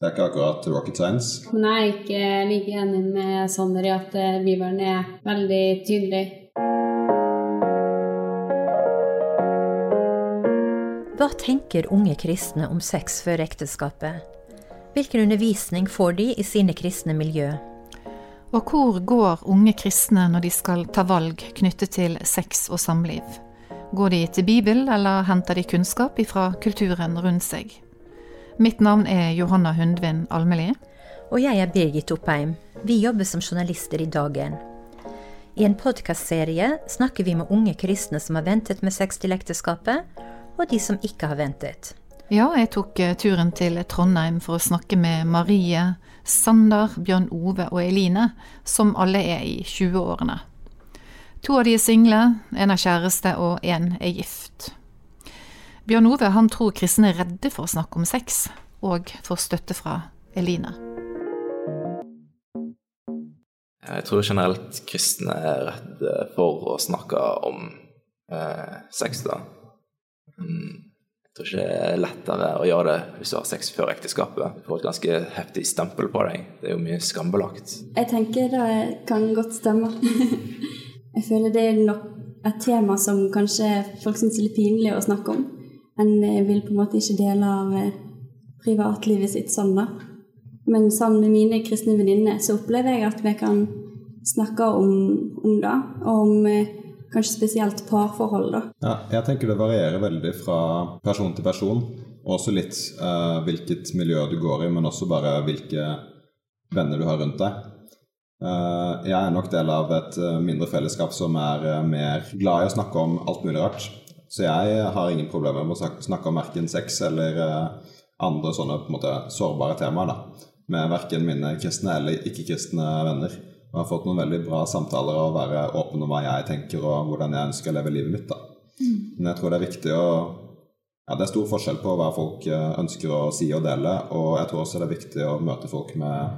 Det er ikke akkurat rocket science. Men jeg er ikke like enig med Sander i at eh, Bibelen er veldig tydelig. Hva tenker unge kristne om sex før ekteskapet? Hvilken undervisning får de i sine kristne miljø? Og hvor går unge kristne når de skal ta valg knyttet til sex og samliv? Går de til Bibel, eller henter de kunnskap ifra kulturen rundt seg? Mitt navn er Johanna Hundvin Almelid. Og jeg er Birgit Oppheim. Vi jobber som journalister i Dagen. I en podkastserie snakker vi med unge kristne som har ventet med sex til ekteskapet, og de som ikke har ventet. Ja, jeg tok eh, turen til Trondheim for å snakke med Marie, Sander, Bjørn Ove og Eline, som alle er i 20-årene. To av de er single, en har kjæreste og en er gift. Bjørn Ove han tror kristne er redde for å snakke om sex, og får støtte fra Eline. Jeg tror generelt kristne er redde for å snakke om eh, sex, da. Mm, Jeg tror ikke det er lettere å gjøre det hvis du har sex før ekteskapet. Du får et ganske heftig stempel på deg. Det er jo mye skambelagt. Jeg tenker det kan godt stemme. jeg føler det er nok et tema som kanskje folk syns er litt pinlig å snakke om. En vil på en måte ikke dele av eh, privatlivet sitt sånn, da. Men sammen med mine kristne venninner så opplever jeg at vi kan snakke om, om det. Og om eh, kanskje spesielt parforhold, da. Ja, jeg tenker det varierer veldig fra person til person. Og også litt uh, hvilket miljø du går i, men også bare hvilke venner du har rundt deg. Uh, jeg er nok del av et mindre fellesskap som er mer glad i å snakke om alt mulig rart. Så jeg har ingen problemer med å snakke, om verken sex eller eh, andre sånne på en måte sårbare temaer da, med verken mine kristne eller ikke-kristne venner. Og jeg har fått noen veldig bra samtaler og være åpen om hva jeg tenker og hvordan jeg ønsker å leve livet mitt. da. Men jeg tror det er viktig å ja, Det er stor forskjell på hva folk eh, ønsker å si og dele, og jeg tror også det er viktig å møte folk med,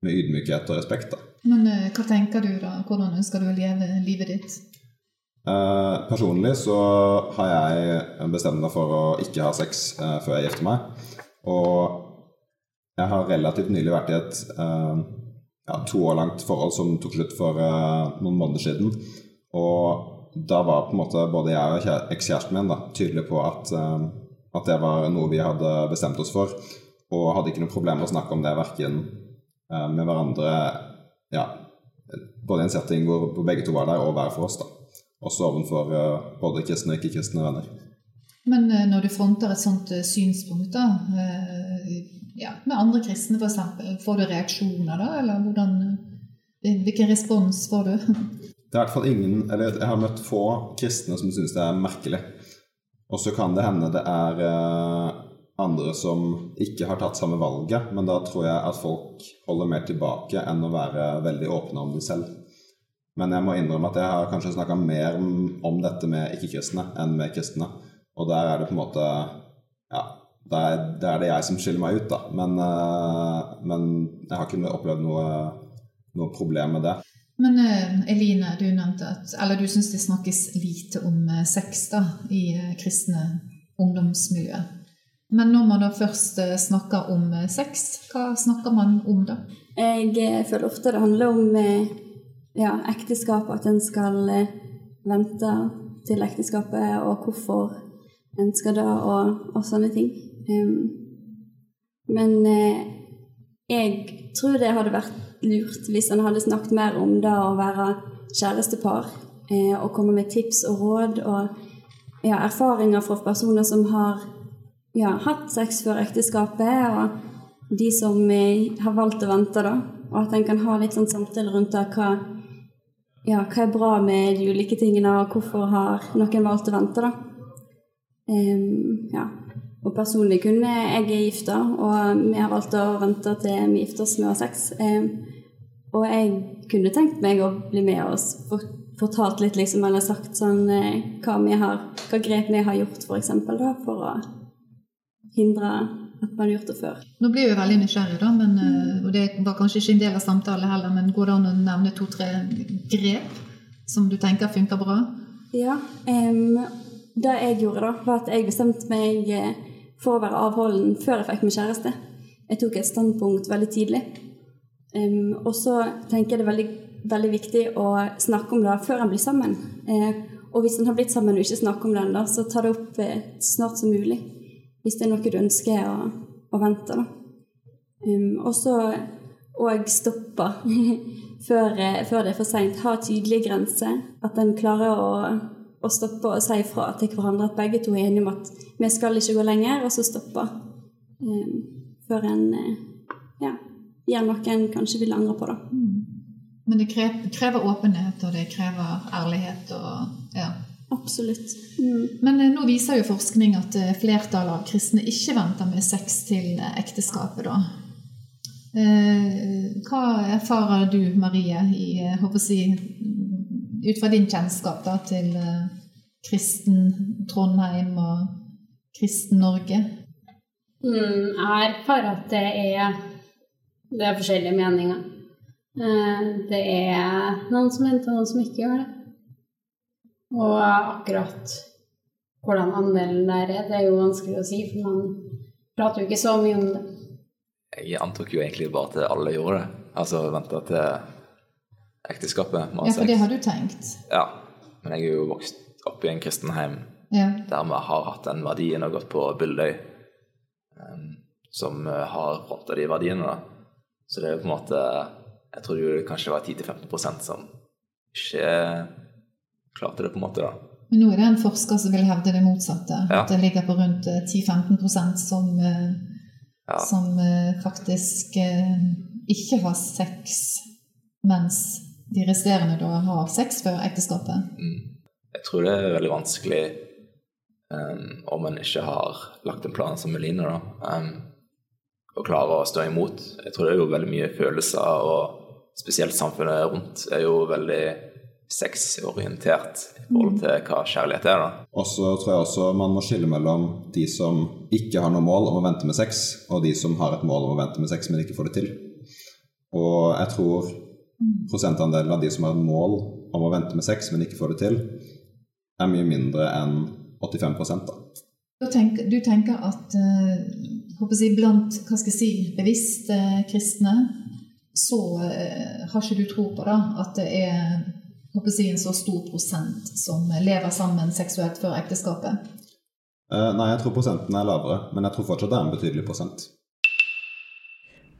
med ydmykhet og respekt. da. Men eh, hva tenker du da? Hvordan ønsker du å leve livet ditt? Eh, personlig så har jeg bestemt meg for å ikke ha sex uh, før jeg gifter meg. Og jeg har relativt nylig vært i et uh, ja, to år langt forhold som tok slutt for noen måneder siden. Og da var på en måte både jeg og ekskjæresten min da, tydelige på at, at det var noe vi hadde bestemt oss for. Og hadde ikke noe problem med å snakke om det verken med hverandre ja, både i en setting hvor begge to var der, og hver for oss. da. Også overfor eh, både kristne og ikke-kristne venner. Men eh, når du fronter et sånt eh, synspunkt da, ja, med andre kristne f.eks., får du reaksjoner da, eller hvordan, hvilken respons får du? Det er i hvert fall ingen, eller Jeg har møtt få kristne som syns det er merkelig. Og så kan det hende det er andre som ikke har tatt samme valget, men da tror jeg at folk holder mer tilbake enn å være veldig åpne om det selv. Men jeg må innrømme at jeg har kanskje snakka mer om dette med ikke-kristne enn med kristne. Og der er det på en måte Ja, der er, der er det jeg som skiller meg ut, da. Men, eh, men jeg har ikke opplevd noe, noe problem med det. Men eh, Eline, du nevnte at Eller du syns det snakkes lite om eh, sex da, i kristne ungdomsmiljø. Men når man da først snakker om sex, hva snakker man om da? Jeg føler ofte det handler om ja, ekteskap, at en skal eh, vente til ekteskapet, og hvorfor en skal da, og, og sånne ting. Um, men eh, jeg tror det hadde vært lurt hvis en hadde snakket mer om det å være kjærestepar, eh, og komme med tips og råd og ja, erfaringer fra personer som har ja, hatt sex før ekteskapet, og de som eh, har valgt å vente, da. Og at en kan ha litt sånn samtale rundt det. Hva, ja, hva er bra med de ulike tingene, og hvorfor har noen valgt å vente, da. Um, ja. Og personlig kunne jeg er gifta, og vi har valgt å vente til vi gifter oss med å ha sex. Um, og jeg kunne tenkt meg å bli med og fortalt litt, liksom, eller sagt sånn eh, hva, vi har, hva grep vi har gjort, for eksempel, da, for å hindre at man har gjort det før. Nå blir vi veldig nysgjerrig, da, men, mm. og det var kanskje ikke en del av samtalen heller, men går det an å nevne to-tre grep som du tenker funker bra? Ja. Um, det jeg gjorde, da, var at jeg bestemte meg eh, for å være avholden før jeg fikk meg kjæreste. Jeg tok et standpunkt veldig tidlig. Um, og så tenker jeg det er veldig, veldig, viktig å snakke om det før en blir sammen. Uh, og hvis en har blitt sammen og ikke snakker om det ennå, så ta det opp uh, snart som mulig. Hvis det er noe du ønsker å, å vente. Um, og så òg stoppe før, uh, før, det er for seint. Ha tydelige grenser. At en klarer å å stoppe og si fra til hverandre at begge to er enige om at vi skal ikke gå lenger, og så stoppe um, før en uh, ja, gjør noe en kanskje vil angre på. da. Mm. Men det krever åpenhet, og det krever ærlighet og ja. Absolutt. Mm. Men uh, nå viser jo forskning at uh, flertallet av kristne ikke venter med sex til ekteskapet, da. Hva erfarer du, Marie, i, håper jeg, ut fra din kjennskap da, til kristen Trondheim og kristen Norge? Mm, jeg erfarer at det er, det er forskjellige meninger. Eh, det er noen som venter, noen som ikke gjør det. Og akkurat hvordan andelen der er, det er jo vanskelig å si, for man prater jo ikke så mye om det. Jeg antok jo egentlig bare at alle gjorde det. Altså venta til ekteskapet. Ja, for det har du tenkt? Ja. Men jeg er jo vokst opp i en kristenheim ja. der vi har hatt den verdien og gått på Bildøy, um, som uh, har fronta de verdiene. da. Så det er jo på en måte Jeg trodde jo det kanskje var 10-15% som ikke klarte det, på en måte. da. Men nå er det en forsker som vil hevde det motsatte. Ja. At det ligger på rundt 10-15% som, uh, ja. som uh, faktisk ikke har sex, mens de resterende da har sex før ekteskapet. Mm jeg tror det er veldig vanskelig um, om en ikke har lagt en plan som Melina, da, um, å klare å stå imot. Jeg tror det er jo veldig mye følelser, og spesielt samfunnet rundt er jo veldig sexorientert i forhold til hva kjærlighet er. da. Og så tror jeg også man må skille mellom de som ikke har noe mål om å vente med sex, og de som har et mål om å vente med sex, men ikke får det til. Og jeg tror prosentandelen av de som har et mål om å vente med sex, men ikke får det til, er mye mindre enn 85% da. Tenker, du tenker at uh, si, blant hva skal jeg si, bevisste kristne så uh, har ikke du tro på da, at det er si, en så stor prosent som lever sammen seksuelt før ekteskapet? Uh, nei, jeg tror prosenten er lavere, men jeg tror fortsatt det er en betydelig prosent.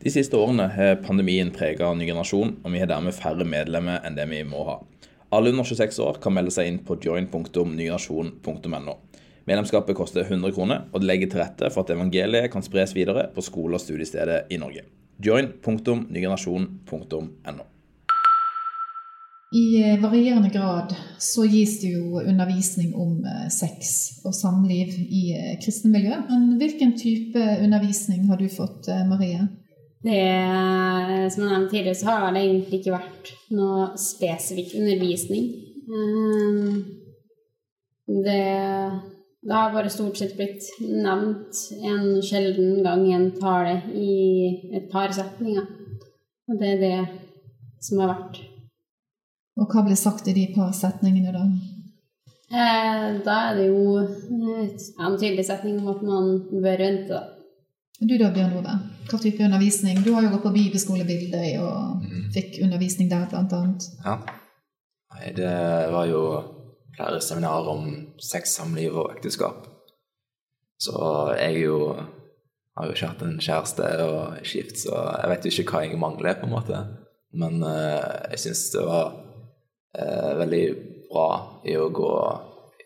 De siste årene har pandemien preget ny generasjon, og vi har dermed færre medlemmer enn det vi må ha. Alle under 26 år kan melde seg inn på join.nynasjon.no. Medlemskapet koster 100 kroner, og det legger til rette for at evangeliet kan spres videre på skole- og studiesteder i Norge. join.nynasjon.no. I eh, varierende grad så gis det jo undervisning om eh, sex og samliv i eh, kristne miljø. Men hvilken type undervisning har du fått, Marie? Det, som jeg nevnte tidligere, så har det egentlig ikke vært noe spesifikk undervisning. Det, det har bare stort sett blitt nevnt en sjelden gang i en tale i et par setninger. Og det er det som har vært. Og hva blir sagt i de par setningene, da? Eh, da er det jo en tydelig setning om at man bør vente, da. Du da, Bjørn Ove? Hva type undervisning? Du har jo gått på bibelskole Bildøy og mm. fikk undervisning der, blant annet. Ja. Nei, det var jo flere seminarer om sex, samliv og ekteskap. Så jeg jo, har jo ikke hatt en kjæreste og skift, så jeg vet jo ikke hva jeg mangler, på en måte. Men uh, jeg syns det var veldig bra i å gå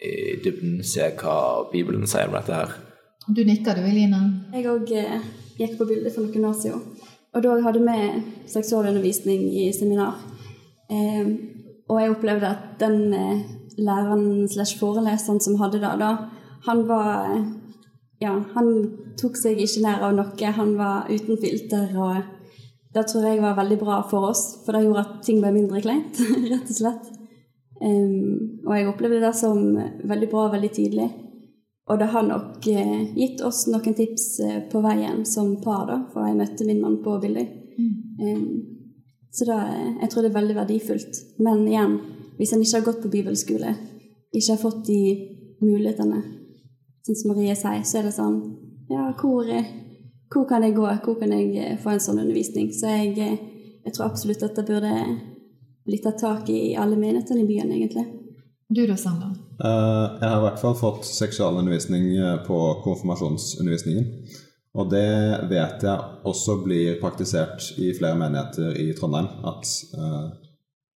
i dybden, se hva Bibelen sier om dette her. Du nikker du, Eline? Jeg òg eh, gikk på bildet for noen år siden. Og da hadde vi seksualundervisning i seminar. Eh, og jeg opplevde at den eh, læreren slash foreleseren som hadde det da, han var eh, Ja, han tok seg ikke nær av noe. Han var uten filter. og det tror jeg var veldig bra for oss, for det gjorde at ting ble mindre kleint, rett og slett. Um, og jeg opplevde det som veldig bra veldig tidlig. Og det har nok uh, gitt oss noen tips uh, på veien som par, da, for jeg møtte min mann på bildet. Mm. Um, så da, jeg tror det er veldig verdifullt. Men igjen, hvis en ikke har gått på bibelskole, ikke har fått de mulighetene, sånn som Marie sier, så er det sånn Ja, hvor, hvor kan jeg gå? Hvor kan jeg få en sånn undervisning? Så jeg, jeg tror absolutt at det burde bli tatt tak i alle menighetene i byen, egentlig. Du da, Sander? Uh, jeg har i hvert fall fått seksualundervisning på konfirmasjonsundervisningen. Og det vet jeg også blir praktisert i flere menigheter i Trondheim. At, uh,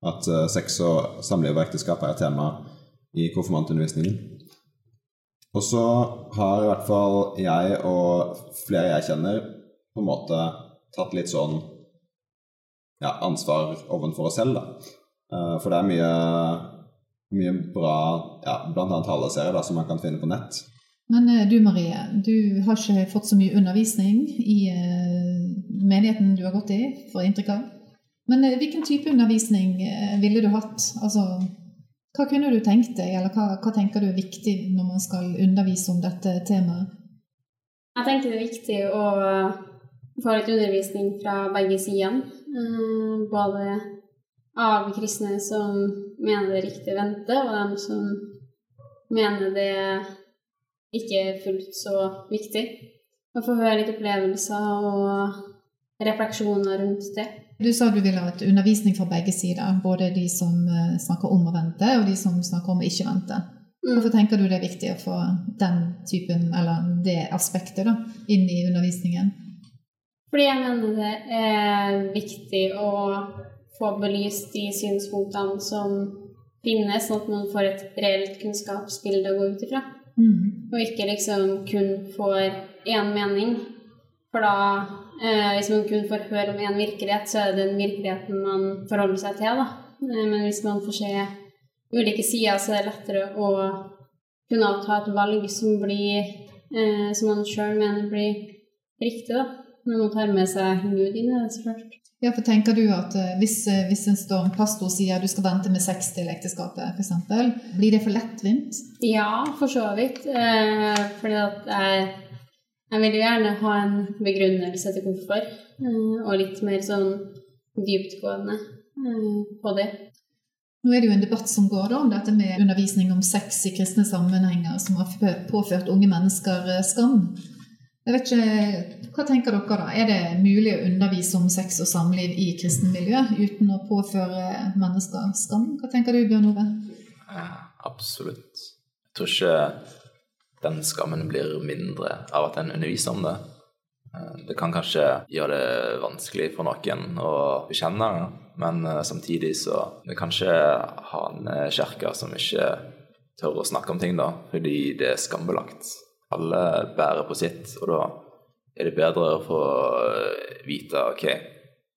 at sex og samliv og ekteskap er tema i konfirmantundervisningen. Og så har i hvert fall jeg og flere jeg kjenner, på en måte tatt litt sånn ja, ansvar ovenfor oss selv. Da. Uh, for det er mye, mye bra, ja, bl.a. taleserier som man kan finne på nett. Men uh, du Marie, du har ikke fått så mye undervisning i uh, menigheten du har gått i, for inntrykk av. Men hvilken type undervisning ville du hatt? Altså, hva kunne du tenkt deg, eller hva, hva tenker du er viktig når man skal undervise om dette temaet? Jeg tenker det er viktig å få litt undervisning fra begge sidene. Eh, både av kristne som mener det er riktig å vente, og dem som mener det ikke er fullt så viktig. Å få høre litt opplevelser og refleksjoner rundt det. Du sa du ville ha et undervisning fra begge sider, både de som eh, snakker om å vente, og de som snakker om å ikke vente. Mm. Hvorfor tenker du det er viktig å få den typen, eller det aspektet, da, inn i undervisningen? Fordi jeg mener det er viktig å få belyst de synspunktene som finnes, sånn at man får et reelt kunnskapsbilde å gå ut ifra. Mm. Og ikke liksom kun får én mening. For da, eh, hvis man kun får høre om én virkelighet, så er det den virkeligheten man forholder seg til. da. Eh, men hvis man får se ulike sider, så er det lettere å kunne ta et valg som blir eh, som man sjøl mener blir riktig. da. Når man tar med seg Gud inn i det, så klart. Ja, for tenker du at uh, hvis, uh, hvis, en står, pastor sier du skal vente med sex til ekteskapet, f.eks., blir det for lettvint? Ja, for så vidt. Eh, fordi at jeg, jeg vil jo gjerne ha en begrunnelse til hvorfor, og litt mer sånn dyptgående på det. Nå er det jo en debatt som går da, om dette med undervisning om sex i kristne sammenhenger som har påført unge mennesker skam. Jeg vet ikke, Hva tenker dere da? Er det mulig å undervise om sex og samliv i kristen miljø uten å påføre mennesker skam? Hva tenker du, Bjørn Ove? Absolutt. Jeg tror ikke den skammen blir mindre av at en underviser om det. Det kan kanskje gjøre det vanskelig for noen å bekjenne det, men eh, samtidig så det kanskje ikke ha en kirke som ikke tør å snakke om ting, da, fordi det er skambelagt alle bærer på sitt, og da er det bedre å få vite ok,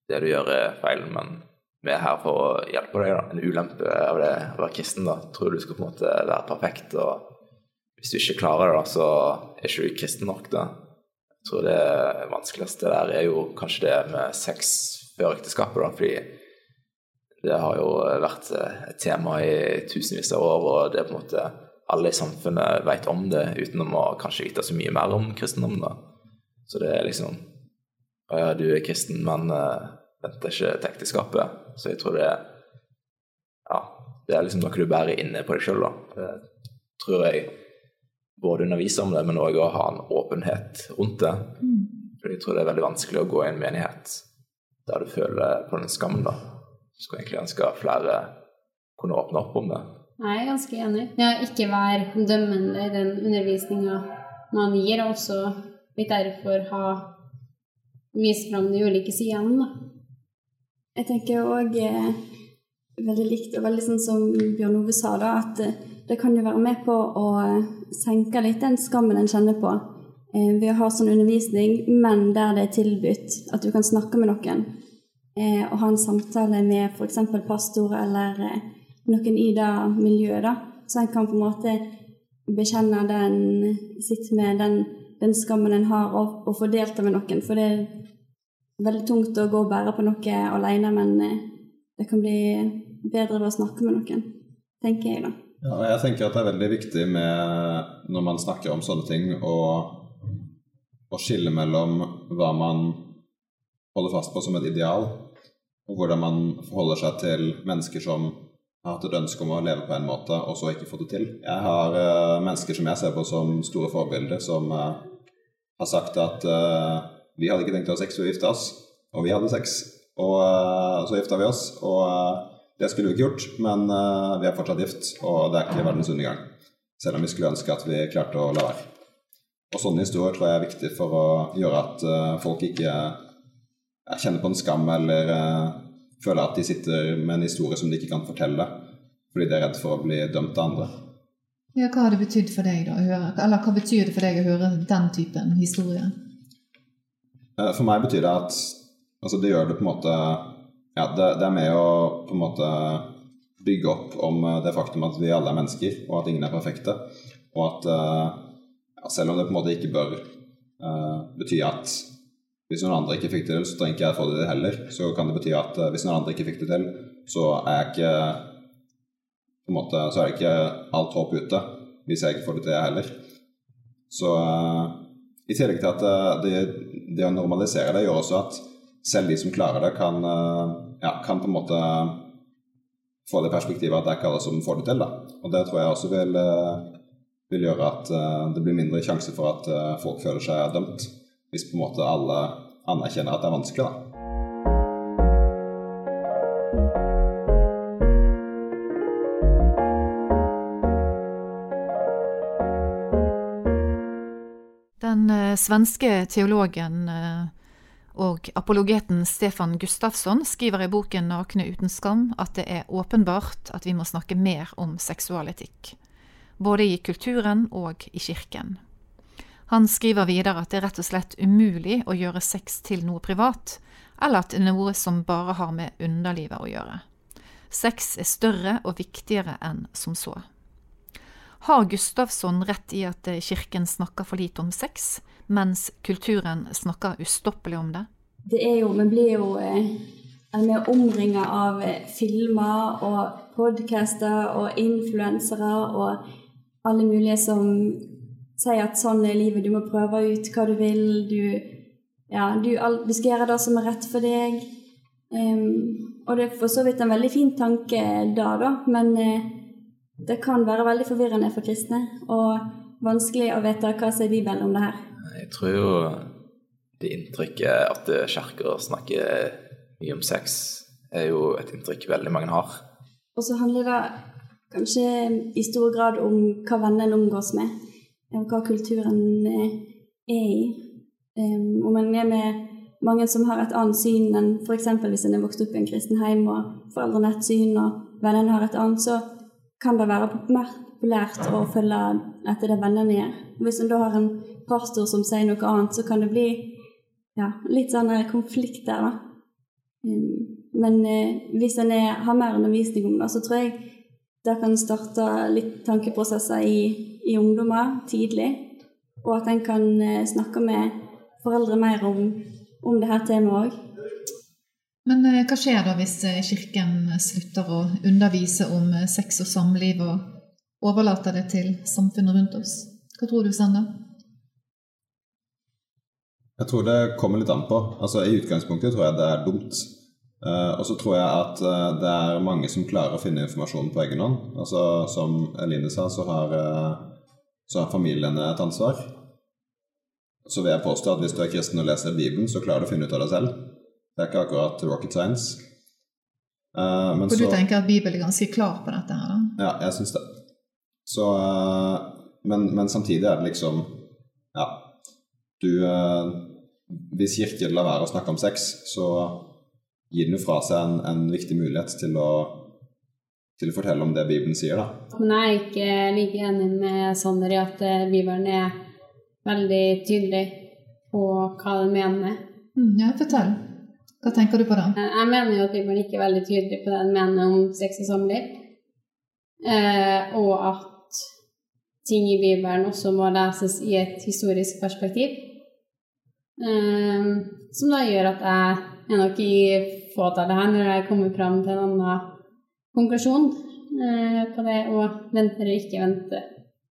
det du gjør er feil, men vi er her for å hjelpe deg. da. En ulempe av det å være kristen. da. Tror du skal på en måte være perfekt, og hvis du ikke klarer det, da, så er ikke du kristen nok. da. Jeg tror det vanskeligste der er jo kanskje det med sex før ekteskapet, da, fordi det har jo vært et tema i tusenvis av år, og det er på en måte alle i samfunnet vet om det, uten å kanskje vite så mye mer om kristendom. da. Så det er liksom Å ja, du er kristen, men uh, venter ikke til ekteskapet. Så jeg tror det er Ja, det er liksom noe du bærer inne på deg sjøl, da. Det tror jeg både undervise om det, men òg å ha en åpenhet rundt det. Mm. For jeg tror det er veldig vanskelig å gå i en menighet der du føler på den skammen, da. Skulle egentlig ønske flere kunne åpne opp om det. Nei, Jeg er ganske enig. Ja, ikke være dømmende i den undervisninga man gir, og også litt derfor ha vist fram de ulike sidene, da. Jeg tenker òg eh, veldig likt, og veldig sånn som Bjørn Ove sa, da, at eh, det kan jo være med på å eh, senke litt den skammen en kjenner på eh, ved å ha sånn undervisning, men der det er tilbudt at du kan snakke med noen eh, og ha en samtale med f.eks. pastor eller noen i det miljøet, da, så en kan på en måte bekjenne den, sitte med den, den skammen en har, og, og få delta med noen. For det er veldig tungt å gå og bære på noe alene, men det kan bli bedre ved å snakke med noen, tenker jeg da. Ja, jeg tenker at det er veldig viktig med, når man snakker om sånne ting, å, å skille mellom hva man holder fast på som et ideal, og hvordan man forholder seg til mennesker som har hatt et ønske om å leve på en måte, og så ikke fått det til. Jeg har uh, mennesker som jeg ser på som store forbilder, som uh, har sagt at uh, vi hadde ikke tenkt å ha sex vi gifta oss, og vi hadde sex, og så gifta vi oss. og det skulle vi ikke gjort, men vi er fortsatt gift, og det er ikke verdens undergang. Selv om vi skulle ønske at vi klarte å la være. Og sånne historier tror jeg er viktig for å gjøre at folk ikke kjenner på en skam eller føler at de sitter med en historie som de ikke kan fortelle fordi de er redd for å bli dømt av andre. Ja, hva har det betydd for deg da, å høre, eller hva betyr det for deg å høre den typen historie? For meg betyr det at altså det gjør det på en måte ja, det, det, er med å på en måte bygge opp om det faktum at vi alle er mennesker, og at ingen er perfekte. Og at ja, selv om det på en måte ikke bør uh, bety at hvis noen andre ikke fikk det til, så trenger ikke jeg få det til heller. Så kan det bety at hvis noen andre ikke fikk det til, så er ikke på en måte, så er det ikke alt håp ute hvis jeg ikke får det til, jeg heller. Så i tillegg til at det, det, å normalisere det gjør også at selv de som klarer det, kan, ja, kan på en måte få det perspektivet at det er ikke alle som får det til. Da. Og det tror jeg også vil, vil gjøre at det blir mindre sjanse for at folk føler seg dømt hvis på en måte alle anerkjenner at det er vanskelig, da. Den eh, svenske teologen eh, og apologeten Stefan Gustafsson skriver i boken 'Nakne uten skam' at det er åpenbart at vi må snakke mer om seksualetikk. Både i kulturen og i kirken. Han skriver videre at det er rett og slett umulig å gjøre sex til noe privat, eller at det er noe som bare har med underlivet å gjøre. Sex er større og viktigere enn som så. Har Gustavsson rett i at kirken snakker for lite om sex, mens kulturen snakker ustoppelig om det? Det er jo, Vi blir jo vi er omringa av filmer og podcaster og influensere og alle mulige som sier at sånn er livet, du må prøve ut hva du vil, du, ja, du, du skal gjøre det som er rett for deg. Um, og det er for så vidt en veldig fin tanke da, da, men uh, det kan være veldig forvirrende for kristne. Og vanskelig å vite hva som er Bibelen om det her. Jeg tror jo det inntrykket at kirker snakker mye om sex, er jo et inntrykk veldig mange har. Og så handler det kanskje i stor grad om hva vennene omgås med og hva kulturen er i. Om en er med mange som har et annet syn enn f.eks. hvis en er vokst opp i en kristen heim og foreldrene har et syn og vennene har et annet, så kan det være mer populært å følge etter det vennene gjør. Hvis en da har en pastor som sier noe annet, så kan det bli ja, litt sånn konflikt der, da. Um, men eh, hvis en har mer undervisning om det, så tror jeg det kan starte litt tankeprosesser i, i ungdommer tidlig, og at en kan eh, snakke med foreldre mer om, om det her temaet òg. Men eh, hva skjer da hvis eh, Kirken slutter å undervise om sex og samliv, og overlater det til samfunnet rundt oss? Hva tror du, Sander? Jeg tror det kommer litt an på. Altså, I utgangspunktet tror jeg det er dumt. Uh, og så tror jeg at uh, det er mange som klarer å finne informasjon på egen hånd. Altså, som Eline sa, så har, uh, så har familiene et ansvar. Så vil jeg påstå at hvis du er kristen og leser Bibelen, så klarer du å finne ut av det selv. Det er ikke akkurat rocket science. Uh, men For du tenker at Bibelen er ganske klar på dette her, da? Ja, jeg syns det. Så uh, men, men samtidig er det liksom Ja, du uh, Hvis Kirken lar være å snakke om sex, så gir den jo fra seg en, en viktig mulighet til å, til å fortelle om det Bibelen sier, da. Men jeg er ikke like enig med Sander i at Bibelen er veldig tydelig på hva den mener. Mm, ja, fortell. Hva tenker du på da? Eh, Jeg mener jo at Bibelen ikke er veldig tydelig på det den mener om sex og samliv. Eh, og at ting i Bibelen også må leses i et historisk perspektiv. Eh, som da gjør at jeg er nok i fåtallet her når jeg kommer fram til en annen konklusjon eh, på det å vente eller ikke vente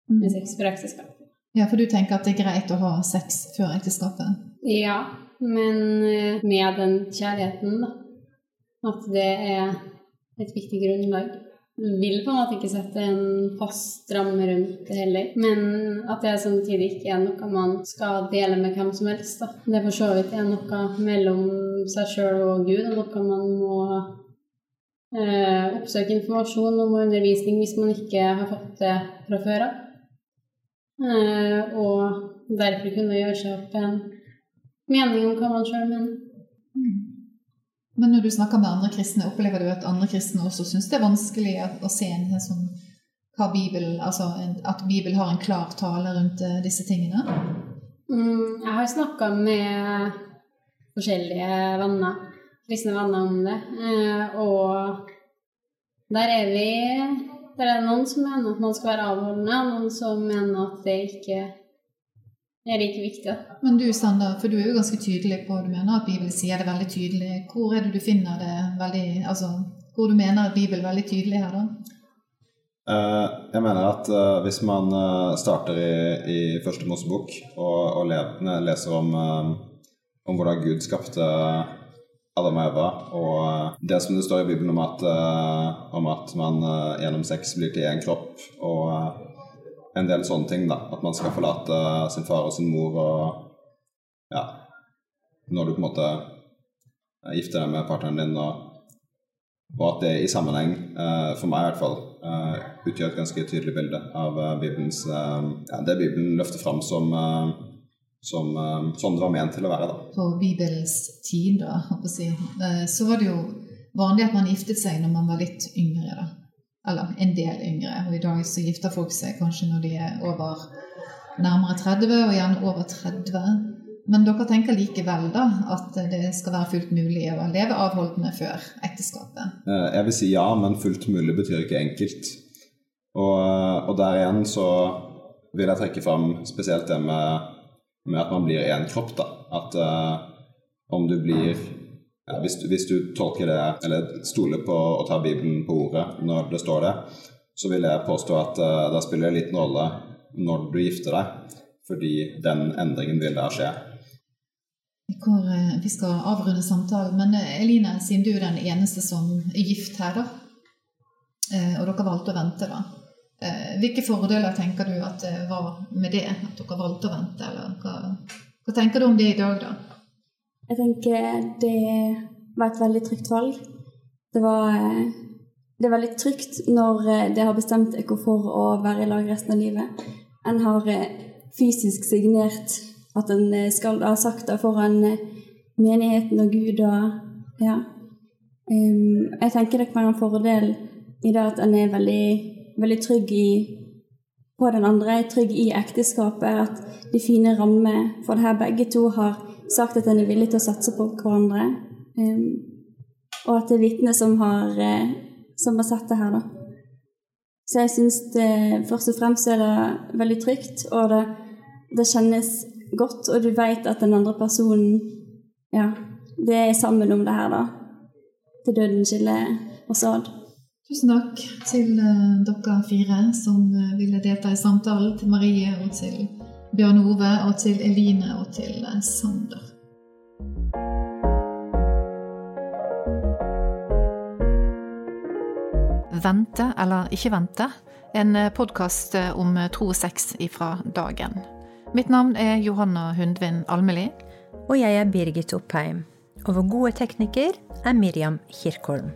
med sex før ekteskap. Ja, for du tenker at det er greit å ha sex før ekteskapet? Ja, men eh, med den kjærligheten, da. At det er et viktig grunnlag. Vil på en måte ikke sette en fast ramme rundt det heller. Men at det samtidig ikke er noe man skal dele med hvem som helst. da. Det for så vidt er noe mellom seg sjøl og Gud, og noe man må eh, oppsøke informasjon om og undervisning hvis man ikke har fått det fra før av. Eh, og derfor kunne gjøre seg opp en mening om hva man sjøl mener. Men når du snakker med andre kristne, opplever du at andre kristne også syns det er vanskelig å, å se en sånn hva Bibel, altså en, at Bibelen har en klar tale rundt eh, disse tingene? Mm, jeg har snakka med forskjellige venner, kristne venner om det, eh, og der er vi Der er det noen som mener at man skal være avholdende, og noen som mener at det ikke er like viktig. Men du Sander, for du er jo ganske tydelig på du mener at Bibelen sier det veldig tydelig. Hvor er det du finner det veldig Altså, hvor du mener at Bibelen er veldig tydelig her, da? Eh, jeg mener at eh, hvis man eh, starter i, i første Mosebok og, og leser om, om hvordan Gud skapte Adam og Eva, og det som det står i Bibelen om at, om at man gjennom sex blir til én kropp, og en del sånne ting, da. At man skal forlate sin far og sin mor og Ja. Når du på en måte gifter deg med partneren din, og, og at det i sammenheng, eh, for meg i hvert fall, eh, utgjør et ganske tydelig bilde av eh, Bibelens eh, ja, Det Bibelen løfter fram som, eh, som eh, sånn det var ment til å være, da. På Bibelens tid, da, så var det jo vanlig at man giftet seg når man var litt yngre, da. Eller en del yngre. Og i dag så gifter folk seg kanskje når de er over nærmere 30, og gjerne over 30. Men dere tenker likevel da at det skal være fullt mulig å leve avholdende før ekteskapet? Eh, Jeg vil si ja, men fullt mulig betyr ikke enkelt. Og, og der igjen så vil jeg trekke fram spesielt det med, med at man blir én kropp, da. At uh, om du blir hvis, du, hvis du tolker det, eller stoler på å ta Bibelen på ordet når det står det, så vil jeg påstå at uh, da spiller det liten rolle når du gifter deg, fordi den endringen vil da skje. Hvor, uh, vi skal avrunde samtalen, men uh, Eline, siden du er den eneste som er gift her, da, eh, og dere valgte å vente, da. eh, Hvilke fordeler tenker du at det var med det, at dere valgte å vente? Eller hva, hva tenker du om det i dag, da? Jeg tenker det var et veldig trygt valg. Det var det er veldig trygt når eh, det har bestemt dere for å være i lag resten av livet. En har eh, fysisk signert at en eh, skal ha sagt det foran menigheten og Gud og ja. Jeg tenker det kan være en fordel i det at en er veldig, veldig trygg i på den andre, trygg i ekteskapet, at de fine rammer for det her begge to har sagt at en er villig til å satse på hverandre. Em, og at det er vitner som eh, som har sett det her, da. Så jeg syns først og fremst er det veldig trygt, og det, det kjennes godt, og du vet at den andre personen Ja, det er sammen om det her, da. Til døden skiller oss ad. Tusen takk til eh, dere fire som eh, ville delta i samtalen. Til Marie og til Bjørn Ove og til Eline og til eh, Sander. Vente eller ikke vente, en podkast om tro og sex ifra dagen. Mitt navn er Johanna Hundvin Almeli. Og jeg er Birgit Oppheim. Og vår gode tekniker er Miriam Kirkholm.